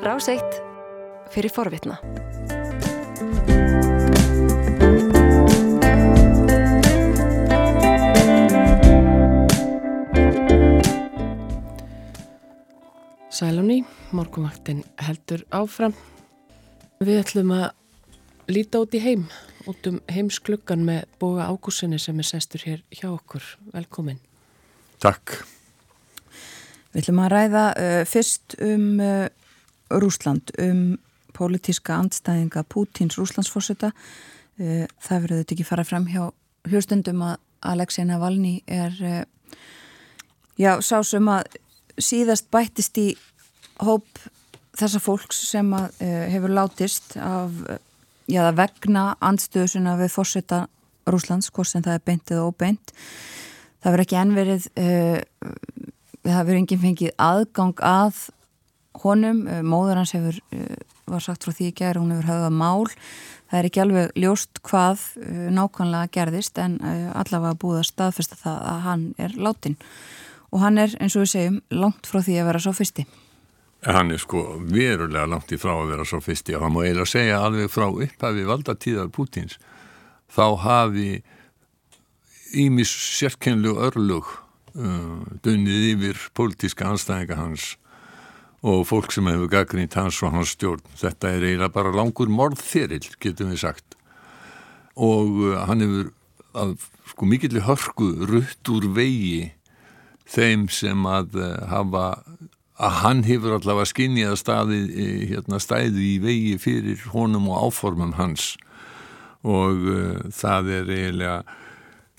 Ráseitt fyrir forvitna. Sælunni, morgunvaktin heldur áfram. Við ætlum að líta út í heim, út um heimskluggan með Boga Ágúsinni sem er sestur hér hjá okkur. Velkomin. Takk. Við ætlum að ræða uh, fyrst um uh, Rúsland, um pólitíska andstæðinga Pútins Rúslandsforsetta. Uh, það verður þetta ekki fara fram hjá hljóstundum að Alexei Navalny er, já, sá sem að síðast bættist í hóp þessa fólks sem að, hefur látist af, já, vegna andstöðusuna við fórsetta Rúslands, hvort sem það er beint eða óbeint. Það verður ekki ennverið það verður enginn fengið aðgang að honum, móður hans hefur var sagt frá því í gerð, hún hefur höfðað mál, það er ekki alveg ljóst hvað nákvæmlega gerðist en allavega búið að staðfesta það að hann er látin og hann er eins og við segjum langt frá því að vera svo fyrsti. Hann er sko verulega langt í frá að vera svo fyrsti og hann má eiginlega segja alveg frá upphafi valdatíðar Pútins þá hafi ímis sérkennlu örlug uh, dunnið yfir pólitíska anstæðinga hans og fólk sem hefur gaggrínt hans og hans stjórn. Þetta er eiginlega bara langur morðþerill, getum við sagt. Og uh, hann hefur að, sko mikillir hörku rutt úr vegi þeim sem að uh, hafa að hann hefur allavega skinnið að staði hérna, stæði í vegi fyrir honum og áformum hans og uh, það er eiginlega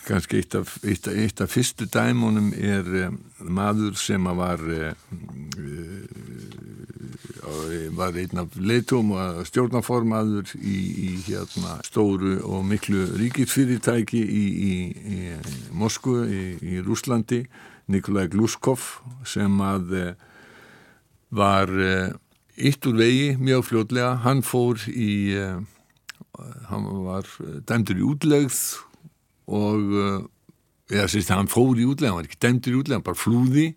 kannski eitt af, eitt, eitt af fyrstu dæmunum er um, maður sem var uh, var einn af leitum og stjórnaformaður í, í hérna, stóru og miklu ríkisfyrirtæki í, í, í Moskvu í Rúslandi Nikolai Gluskov sem að uh, var uh, eitt úr vegi mjög fljótlega. Hann fór í hann var dæmdur í útlegð og eða sérst hann fór í útlega, hann var ekki dæmdur í útlega, bara flúði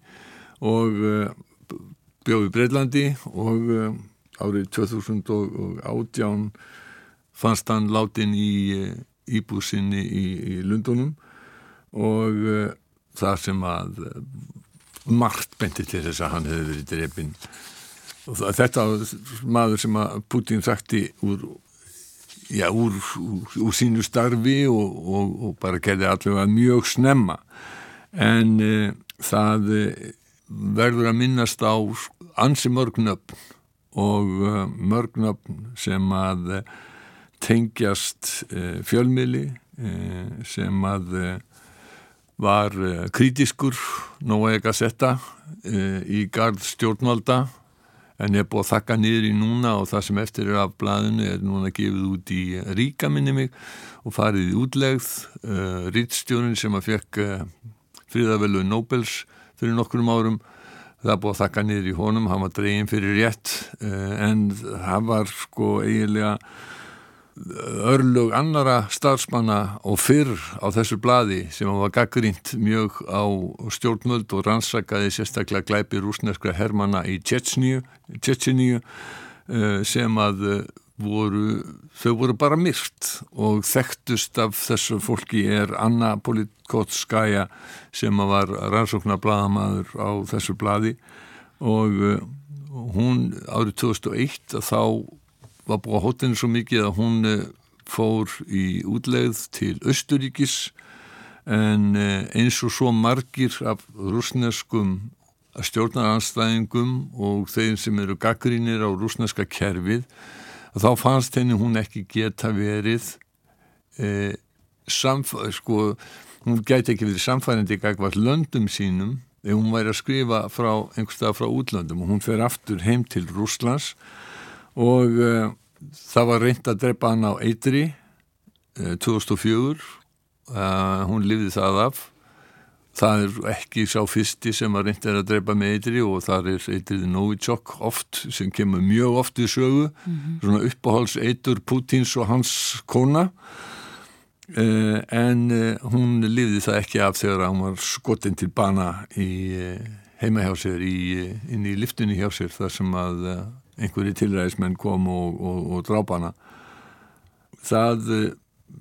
og uh, bjóði Breitlandi og uh, árið 2018 fannst hann látin í uh, íbúsinni í, í Lundunum og það sem að margt benti til þess að hann hefði verið drefin og það, þetta maður sem að Putin sagti úr já, úr, úr, úr sínu starfi og, og, og bara gerði allavega mjög snemma. En uh, það uh, verður að minnast á ansi mörgnöfn og uh, mörgnöfn sem að tengjast fjölmili sem að var kritiskur nógu ekki að setja í gard stjórnvalda en er búið að þakka niður í núna og það sem eftir er af blæðinu er núna gefið út í ríka minni mig og farið í útlegð. Uh, rittstjónin sem að fekk uh, fríðavelu Nobels fyrir nokkurum árum það búið að þakka niður í honum, hann var dregin fyrir rétt uh, en það var sko eiginlega örlug annara starfsmanna og fyrr á þessu bladi sem var gaggrínt mjög á stjórnmöld og rannsakaði sérstaklega glæpi rúsneskra hermana í Tjetjeníu eh, sem að eh, voru, þau voru bara myrt og þekktust af þessu fólki er Anna Politkotskaja sem var rannsóknar bladamadur á þessu bladi og eh, hún árið 2001 þá var búið að hóttinni svo mikið að hún eh, fór í útlegð til Östuríkis en eh, eins og svo margir af rúsneskum stjórnaranstæðingum og þeir sem eru gaggrínir á rúsneska kerfið þá fannst henni hún ekki geta verið e, samf, sko, hún gæti ekki verið samfærandi gagvað löndum sínum ef hún væri að skrifa frá einhverstað frá útlöndum. Og hún fer aftur heim til Rúslands og uh, það var reynd að drepa hann á eitri uh, 2004 uh, hún lifði það af. Það er ekki sá fyrsti sem að reynd er að drepa með eitri og það er eitrið Novichok oft sem kemur mjög oft í sögu. Mm -hmm. svona uppáhalds eitur Putins og hans kona. Uh, en uh, hún lifði það ekki af þegar hann var skotin til bana í heima hjá sér í, inn í liftunni hjá sér þar sem að einhverju tilræðismenn kom og, og, og drápana það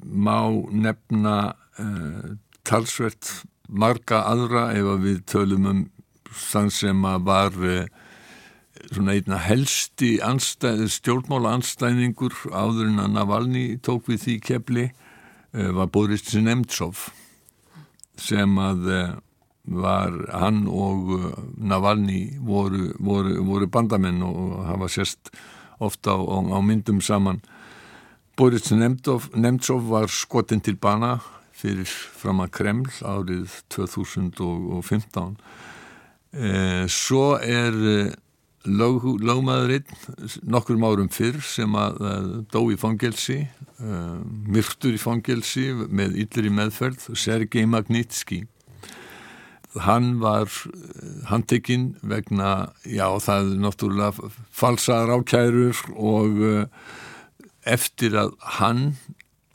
má nefna uh, talsvert marga aðra ef við tölum um þann sem að var uh, svona einna helsti anstæð, stjórnmála anstæðingur áður en að Navalny tók við því kefli uh, var Boris Nemtsov sem að var hann og Navalny voru, voru, voru bandamenn og hafa sérst ofta á, á myndum saman. Boris Nemtsov var skotin til bana fyrir fram að Kreml árið 2015 eh, svo er eh, lög, lögmaðurinn nokkur árum fyrr sem að, að dó í fangelsi eh, myrktur í fangelsi með yllir í meðferð Sergei Magnitsky hann var eh, handtekinn vegna, já það er náttúrulega falsaðar ákærur og uh, eftir að hann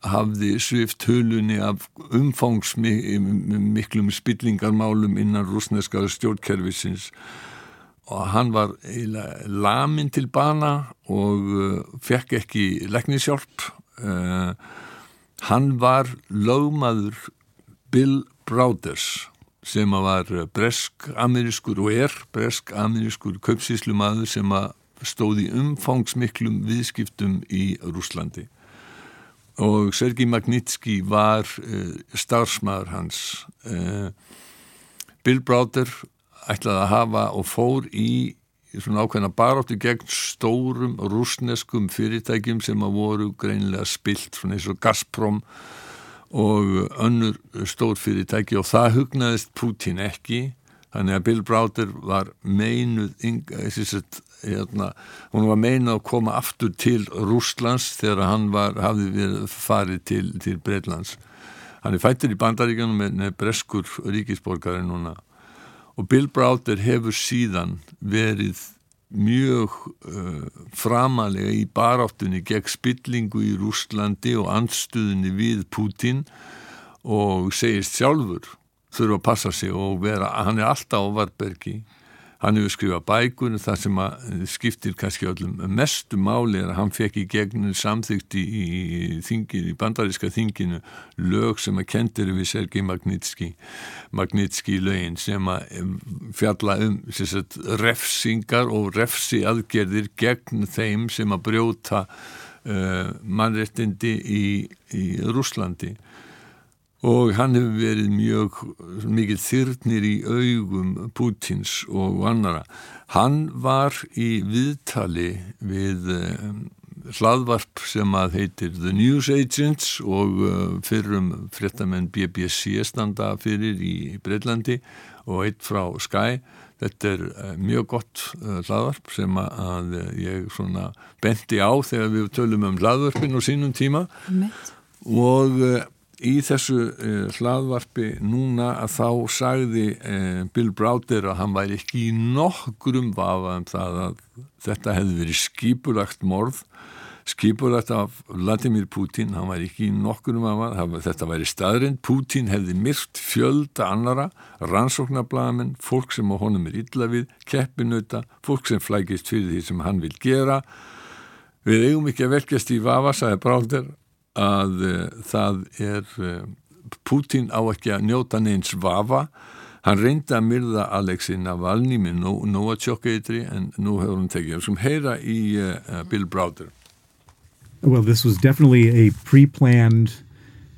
hafði svift hulunni af umfangsmiklum spillingarmálum innan rúsneska stjórnkerfisins. Og hann var lamin til bana og uh, fekk ekki leknisjálp uh, hann var lögmaður Bill Browders sem var bresk-amerískur og er bresk-amerískur kaupsíslumadur sem stóði umfangsmiklum viðskiptum í Rúslandi og Sergi Magnitsky var uh, starfsmaður hans. Uh, Bill Browder ætlaði að hafa og fór í svona ákveðna baráttu gegn stórum rúsneskum fyrirtækjum sem að voru greinilega spilt svona eins og Gazprom og önnur stór fyrirtæki og það hugnaðist Putin ekki. Þannig að Bill Browder var meinuð hérna, hún var meinuð að koma aftur til Rúslands þegar hann var, hafði verið farið til, til Breitlands hann er fættur í bandaríkanum með breskur ríkisborgari núna. Og Bill Browder hefur síðan verið mjög uh, framalega í baráttunni gegn spillingu í Rúslandi og andstuðinni við Putin og segist sjálfur þurfa að passa sig og vera, hann er alltaf á Varbergi Hann hefur skrifað bækur þar sem að skiptir kannski öllum mestu máli er að hann fekk í gegnum samþygt í, í, í, í bandaríska þinginu lög sem að kendir við Sergei Magnitsky Magnitsky lögin sem að fjalla um sagt, refsingar og refsi aðgerðir gegn þeim sem að brjóta uh, mannrettindi í Rúslandi og hann hefur verið mjög mikið þyrnir í augum Pútins og annara. Hann var í viðtali við um, hlaðvarp sem að heitir The News Agents og uh, fyrrum frettamenn BBC standa fyrir í Breitlandi og eitt frá Sky. Þetta er uh, mjög gott hlaðvarp sem að ég svona benti á þegar við tölum um hlaðvarpin og sínum tíma Mitt. og í þessu uh, hlaðvarpi núna að þá sagði uh, Bill Browder að hann væri ekki í nokkrum vafa um það að þetta hefði verið skipulagt morð skipulagt af Vladimir Putin. Hann væri ekki í nokkrum vafa. Þetta væri staðrind, Putin hefði myrkt fjölda annara, rannsóknarblamin fólk sem á honum er illa við keppinauta, fólk sem flækist fyrir því sem hann vil gera. Við eigum ekki að velkjast í vafa sagði Browder að uh, það er uh, Putin á ekki að njóta neins vafa hann reyndi að myrða Navalny með Novichok-eitri en nú hefur hann tekið sem heyra í uh, Bill Browder Well, this was definitely a pre-planned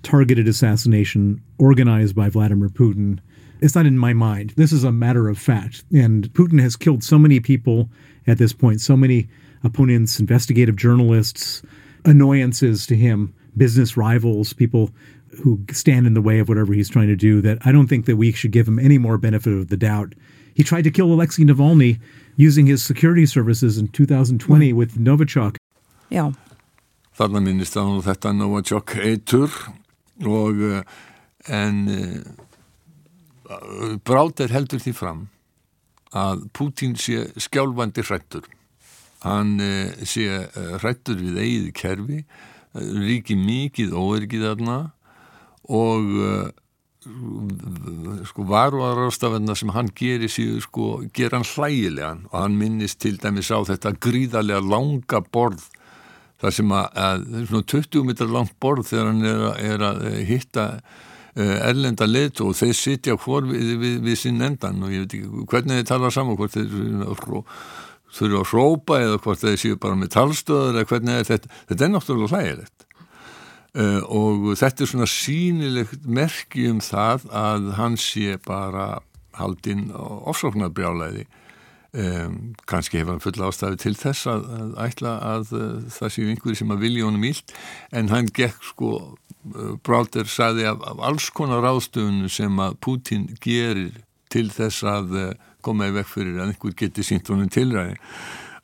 targeted assassination organized by Vladimir Putin. It's not in my mind. This is a matter of fact. And Putin has killed so many people at this point, so many opponents, investigative journalists, annoyances to him business rivals, people who stand in the way of whatever he's trying to do, that I don't think that we should give him any more benefit of the doubt. He tried to kill Alexei Navalny using his security services in 2020 mm. with Novichok. Já. Þarna minnist hann þetta Novichok eitur og eh, en uh, Bráter heldur því fram að Pútín sé skjálfandi hrættur. Hann uh, sé uh, hrættur við eigið kerfi ríki mikið óergið þarna og sko varuarástafanna sem hann gerir síðu sko, ger hann hlægilegan. Og hann minnist til dæmis á þetta gríðarlega langa borð þar sem að, að svona 20 metrar langt borð þegar hann er er að hitta erlenda lit og þeir sitja hvort við, við, við sín endan og ég veit ekki hvernig þeir tala saman hvort þeir þurfa að hrópa eða hvort þeir séu bara með talstöður eða hvernig er þetta. Þetta er náttúrulega hlægilegt. Uh, og þetta er svona sínilegt merki um það að hann sé bara haldinn ofsóknarbrjálæði. Um, kannski hefur hann fulla ástæði til þess að, að ætla að uh, það séu einhverju sem að vilja honum ílt en hann gekk sko uh, Brálder saði af, af alls konar ráðstöfunu sem að Putin gerir til þess að koma í vekk fyrir að einhver geti sínt honum tilræði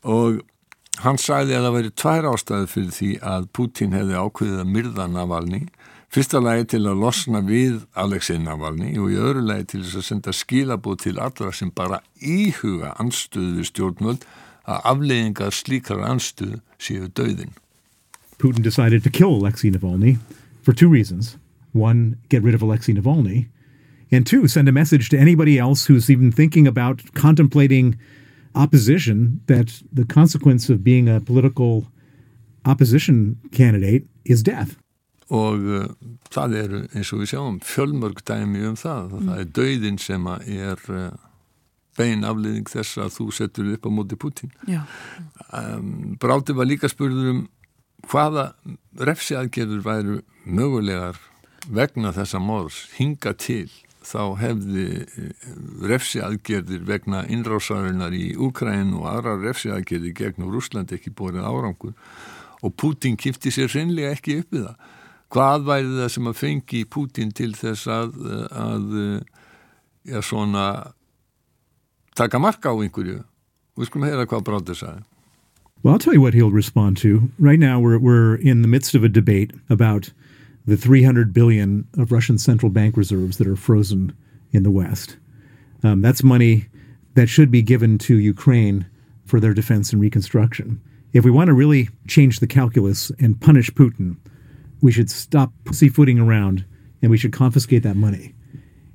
og Hann sagði að það væri tvær ástæði fyrir því að Putin hefði ákveðið að myrða Navalny. Fyrsta lagi til að losna við Alexei Navalny og í öðru lagi til þess að senda skilabóð til allra sem bara íhuga anstöðu stjórnvöld að afleggingar slíkar anstöðu séu döðin. Putin decided to kill Alexei Navalny for two reasons. One, get rid of Alexei Navalny. And two, send a message to anybody else who's even thinking about contemplating opposition that the consequence of being a political opposition candidate is death. Og uh, það eru eins og við sjáum fjölmörg dæmi um það. Mm. Það er dauðin sem er uh, bein afliðing þess að þú settur upp á móti Putin. Um, Bráti var líka spurður um hvaða refsiaðgerður væru mögulegar vegna þessa móðs hinga til þá hefði eh, refsi aðgerðir vegna innrásarinnar í Úkræn og aðra refsi aðgerðir gegn Úrúsland ekki bórið árangur og Putin kipti sér reynlega ekki upp við það. Hvað væri það sem að fengi Putin til þess að, að ja, svona taka marka á einhverju? Við skulum heyra hvað Bráður sagði. Well, I'll tell you what he'll respond to. Right now, we're, we're in the midst of a debate about the 300 billion of Russian central bank reserves that are frozen in the West. Um, that's money that should be given to Ukraine for their defense and reconstruction. If we want to really change the calculus and punish Putin, we should stop pussyfooting around and we should confiscate that money.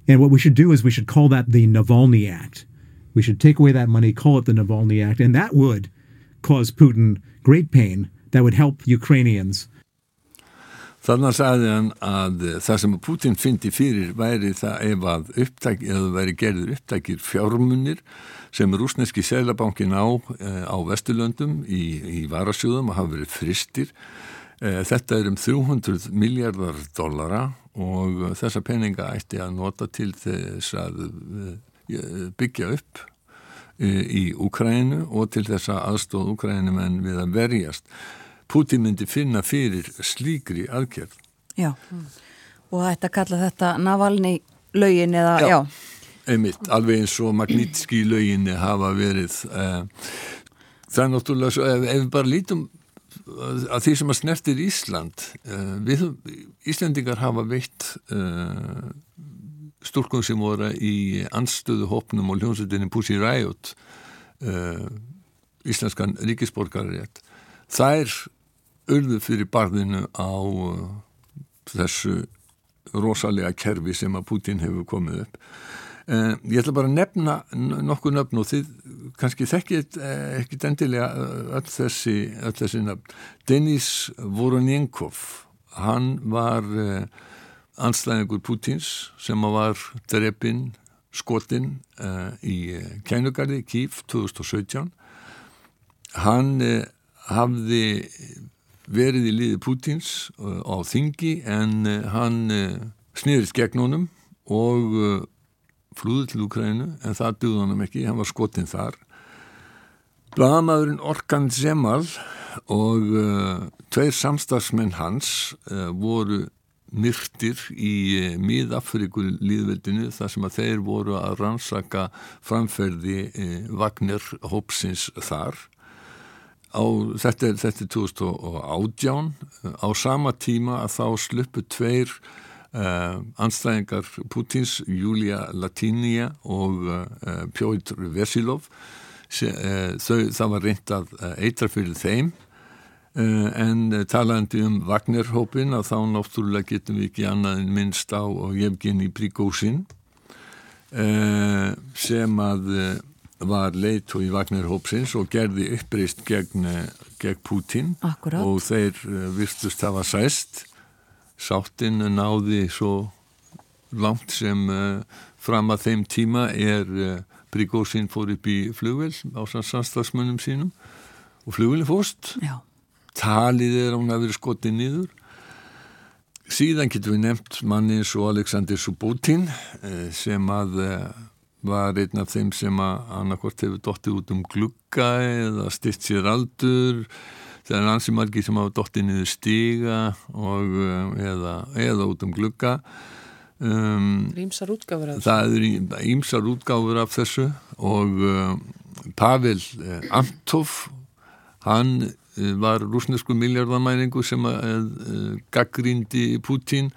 And what we should do is we should call that the Navalny Act. We should take away that money, call it the Navalny Act, and that would cause Putin great pain. That would help Ukrainians Þannig sagði hann að það sem Putin fyndi fyrir væri það ef að upptæk, eða væri gerður upptækir fjármunir sem rúsneski selabankin á eh, á Vesturlöndum í, í varasjóðum og hafa verið fristir. Eh, þetta er um 300 miljardar dollara og þessa peninga ætti að nota til þess að eh, byggja upp í Úkrænu og til þess að aðstóð Úkrænu menn við að verjast. Putin myndi finna fyrir slíkri aðgerð. Já, og þetta kalla þetta Navalny lögin eða, já. já. Einmitt, alveg eins og Magnitski löginni hafa verið. Uh, það er náttúrulega svo, ef, við bara lítum að því sem að snertir Ísland, uh, við, Íslandingar hafa veitt stúrkung sem voru í anstöðu hópnum og hljómsveitinni Pussy Riot, íslenskan ríkisborgarrétt. Þær urðu fyrir barðinu á uh, þessu rosalega kerfi sem að Putin hefur komið upp. Uh, ég ætla bara að nefna nokkuð nöfn og þið kannski þekkið uh, ekkit endilega uh, öll þessi, öll þessi nöfn. Denis Voronjenkov, hann var anslæðingur Putins sem var drefin skotinn í Kænugarði, Kíf 2017. Hann hafði verið í liði Pútins uh, á þingi en uh, hann uh, snýðist gegn honum og flúði til Ukrænu en það duði honum ekki, hann var skotinn þar. Blagamæðurinn Orkan Zemal og uh, tveir samstagsmenn hans uh, voru myrtir í uh, miðafrikur líðveldinu þar sem að þeir voru að rannsaka framferði Vagner Hópsins þar á, þetta er, þetta er 2018 á sama tíma að þá sluppu tveir uh, anstæðingar Putins, Julia Latinia og uh, Pjóður Vesilov Se, uh, þau, það var reynd að eitra fyrir þeim. En talandi um Wagner-hópin að þá náttúrulega getum við ekki annað en minnst á Jevgeni Prigósin sem að var leitt og í Wagner-hópsins og gerði uppreist gegn, gegn Putin Akkurat. og þeir virtust hafa sæst sáttinn náði svo langt sem fram að þeim tíma er Prigósin fór upp í flugvel á samstagsmönnum sínum. Og flugvelin fórst. Já. talið er að hún hafi verið skotið niður. Síðan getur við nefnt manni eins og Alexander Subotin sem að var einn af þeim sem að annarkort hefur dottið út um glugga eða stitt sér aldur. Það er ansi margi sem hafa dottið niður stiga og, eða, eða út um glugga. Um, Ímsar útgáfur af Það eru ímsar útgáfur af þessu og um, Pavel Antov hann var rúsnesku miljardamæringu sem að uh, gaggrindi Putin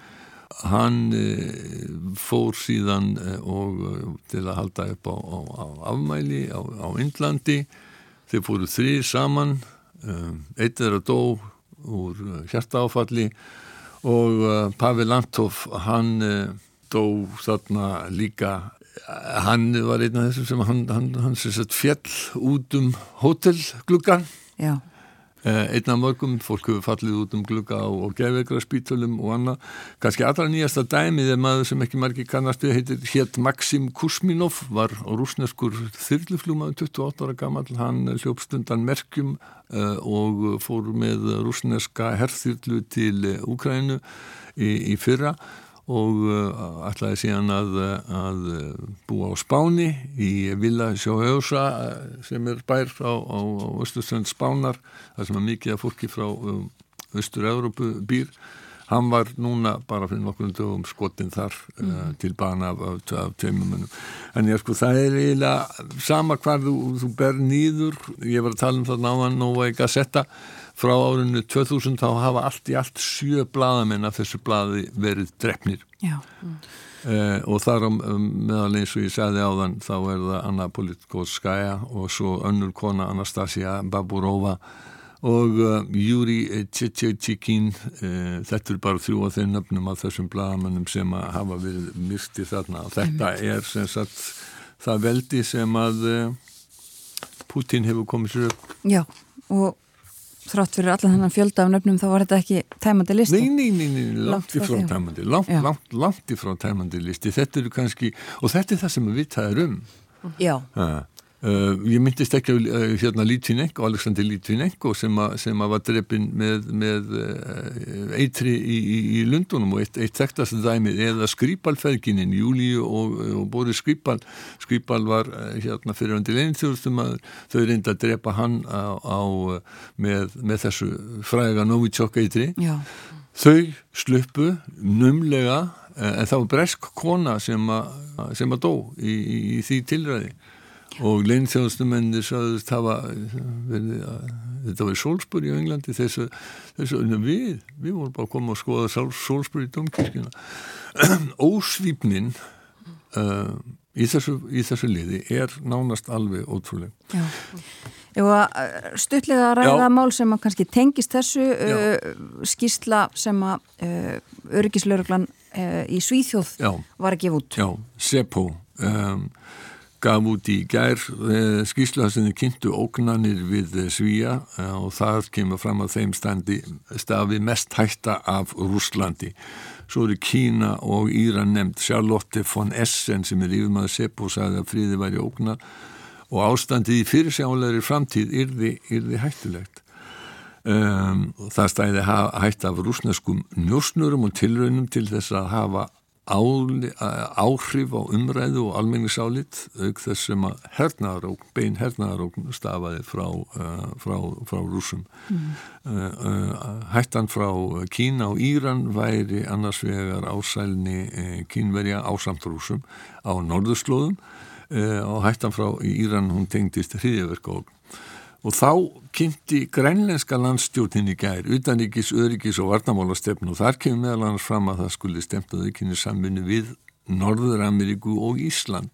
hann uh, fór síðan uh, og til að halda upp á, á, á afmæli á, á Indlandi. Þeir fóru þrýr saman eitt er að dó úr hjartaáfalli og Pavel Antov hann dó þarna líka. Hann var einn af þessum sem hann, hann, hann fjell út um hótelgluggan Já einn af mörgum, fólk hefur fallið út um glugga á, á geðveikra spítölum og annað. Kannski allra nýjasta dæmið er maður sem ekki margi kannast við heitir hétt Maxim Kusminov var rúsneskur þyrluflúmaður 28 ára gammal, hann hljópstundan merkjum uh, og fór með rúsneska herþyrlu til Úkrænu í, í fyrra. og uh, ætlaði síðan að, að búa á Spáni í Villa Sjóhauðsa sem er bær á, á, á Östurströnd Spánar þar sem er mikið af fólki frá um, Östur-Európu býr. Hann var núna bara fyrir nokkur dögum skotin þar mm. uh, til bana af, af, af teimumunum en ég sko það er eiginlega sama hvar þú, þú ber nýður ég var að tala um það náðan Nova í Gazetta frá árinu 2000 þá hafa allt í allt sjö bladamenn af þessu bladi verið drefnir. Mm. Uh, og þar um, meðal eins og ég segði á þann þá er það Anna Politkovskaja og svo önnur kona Anastasia Baburova og uh, Júri Tjetjetjikin uh, þetta er bara þrjú af þeim nöfnum af þessum bladamennum sem hafa verið myrti þarna og þetta er sem sagt það veldi sem að Putin hefur komið sér upp Já, og þrátt fyrir allan þennan fjölda af nöfnum þá var þetta ekki tæmandi listi. Nei, nei, nei, nei langt ifrá tæmandi langt, langt, langt ifrá tæmandi listi. Þetta eru kannski, og þetta er það sem við það er um. Já. Uh, uh, Ég myndist ekki á uh, hérna Litvinenko, Alexander Litvinenko sem, a, sem að var drefin með, með eitri í, í, í Lundunum og eitt, eitt þekktast dæmið eða Skrýpalferginin, Júliu og, og Boris Skrýpal Skrýpal var hérna fyrir öndir leinþjóðstum að þau reynda að drepa hann á, á með, með þessu fræga Novichok eitri. Já. þau sluppu numlega en það var bresk kona sem að, sem að dó í, í, í því tilræði og leinþjóðstumennir saðist hafa verið að þetta var í Englandi þessu, þessu við, við vorum bara að koma og skoða Sólsbúr í domkirkina ósvípnin uh, í, þessu, í þessu liði er nánast alveg ótrúlega Já Jú að stuttlega að ræða Já. mál sem að kannski tengist þessu uh, skýrsla sem að uh, öryggislauruglan uh, í Svíþjóð Já. var að gefa út. Já, Seppo um, gaf út í gær uh, skýrsla sem kynntu ógnanir við uh, Svíja uh, og það kemur fram að þeim standi stafi mest hætta af Rúslandi. Svo eru Kína og Íran nefnd Charlotte von Essen sem er yfirmaður Seppo sagði að fríði væri ógnar og ástandið í fyrirsjálegri framtíð yrði, yrði hættulegt. Um, það stæði hætt af rúsneskum njósnurum og tilraunum til þess að hafa áli, áhrif á umræðu og almenningsálit auk þess sem að hernaðarókn, bein hernaðarókn stafaði frá, uh, frá, frá rúsum. Mm. Uh, uh, hættan frá Kína og Íran væri annars vegar ásælni kínverja ásamt rúsum á norðurslóðum og hættan frá Íran hún tengdist hriðiverka og þá kynnti grænlenska landstjórnin í gær utanríkis, öryggis og varnamálastefn og þar kemur meðal annars fram að það skulle stemt að aukinni samvinni við Norður Ameríku og Ísland.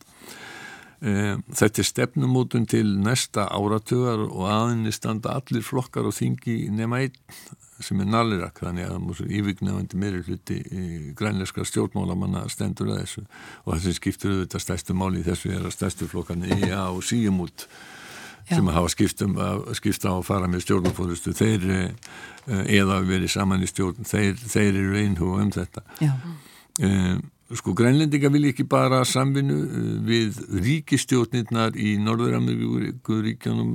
Um, þetta er stefnumótun til næsta áratugar og aðinni standa allir flokkar og þingi nema einn sem er nalirak þannig að það er yfirgnefandi meiri hluti grænleiskra stjórnmálamanna stendur að þessu. Og þessi skiptur auðvitað stærstu máli þessu er að stærstu flokkarni EA og síum út sem að hafa skiptum skipta á að fara með stjórnfóðustu þeir eða verið saman í stjórn þeir, þeir eru einhug um þetta. Um, Sko grænlendinga vil ekki bara samvinnu við ríkistjórnirnar í Norður-Ameríkuríkjónum,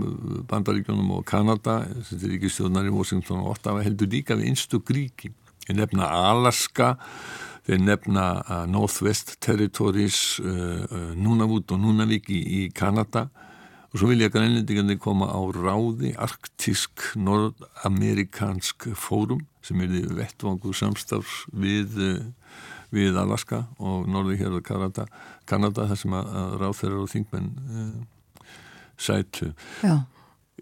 Bandaríkjónum og Kanada, þetta er ríkistjórnar í Washington og Ottawa, heldur líka við einstök ríki. Þeir nefna Alaska, þeir nefna Northwest Territories, Nunavut og Nunavik í, í Kanada. og svo vilja grænlendingarnir koma á ráði arktísk nord-amerikansk fórum sem er því vettvangu samstafs við við Alaska og norði hér á Kanada, Kanada þar sem að, að ráþeirar og þingmenn uh, sætu. Já.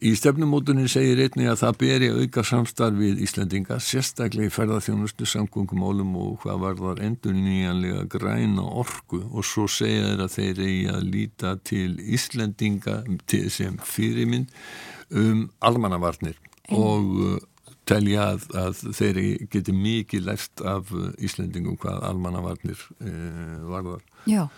Í stefnumótunin segir einni að það beri auka samstarf við Íslandinga, sérstaklega í ferðarþjónustu, samgöngumálum og hvað var þar endur nýjanlega græna orgu og svo segja þeir að þeir eigi að líta til Íslandinga til sem fyrirmynd um almannavarnir og uh, telja að, að þeir geti mikið lært af Íslendingum hvað almannavarnir uh, varðar. Já.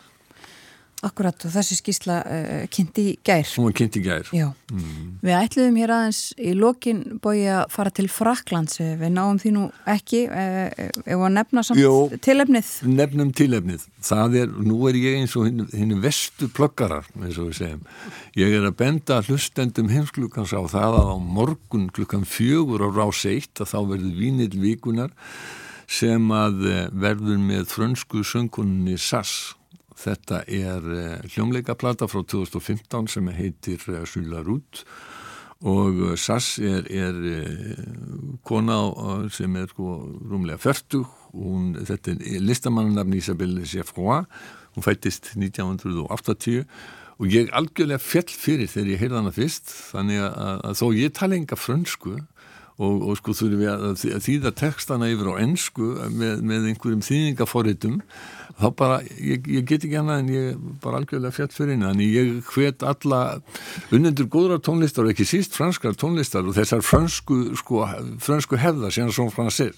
Akkurat og þessi skísla uh, kynnti í gær. Hún var kynnt í gær. Já. Mm. Við ætluðum hér aðeins í lokin bói að fara til Fraklands. Við náum því nú ekki ef að nefna samt Jó, tilefnið. Nefnum tilefnið. Það er, nú er ég eins og henni vestu plöggarar, eins og við segjum. Ég er að benda hlustendum heimsklukkans á það að á morgun klukkan fjögur á rás eitt að þá verður vínil vikunar sem að verður með frönsku söngunni Sass Þetta er hljómleikaplata frá 2015 sem heitir Sula Rút og Sass er, er kona sem er sko rúmlega fyrtug. Þetta er listamannarnafn Isabelle Geoffroy. Hún fættist 1980 og ég algjörlega fjell fyrir þegar ég heyrða hana fyrst þannig að, að þó ég tala enga frönsku og, og sko þurfum við að, að þýða textana yfir á ennsku með, með einhverjum þýðingaforritum þá bara, ég, ég get ekki hana en ég bara algjörlega fjall fyrir henni þannig ég hvet alla unnendur góðra tónlistar og ekki síst franskar tónlistar og þessar fransku sko, fransku hefðar sem svona fransir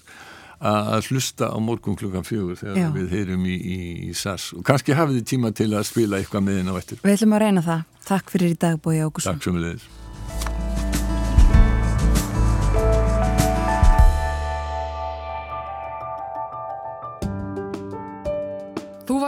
að hlusta á morgun klukkan fjögur þegar Já. við heyrum í, í, í SAS og kannski hafið þið tíma til að spila eitthvað með henn á eftir. Við ætlum að reyna það. Takk fyrir í dag Bói Ágússon. Takk sem við leiðis.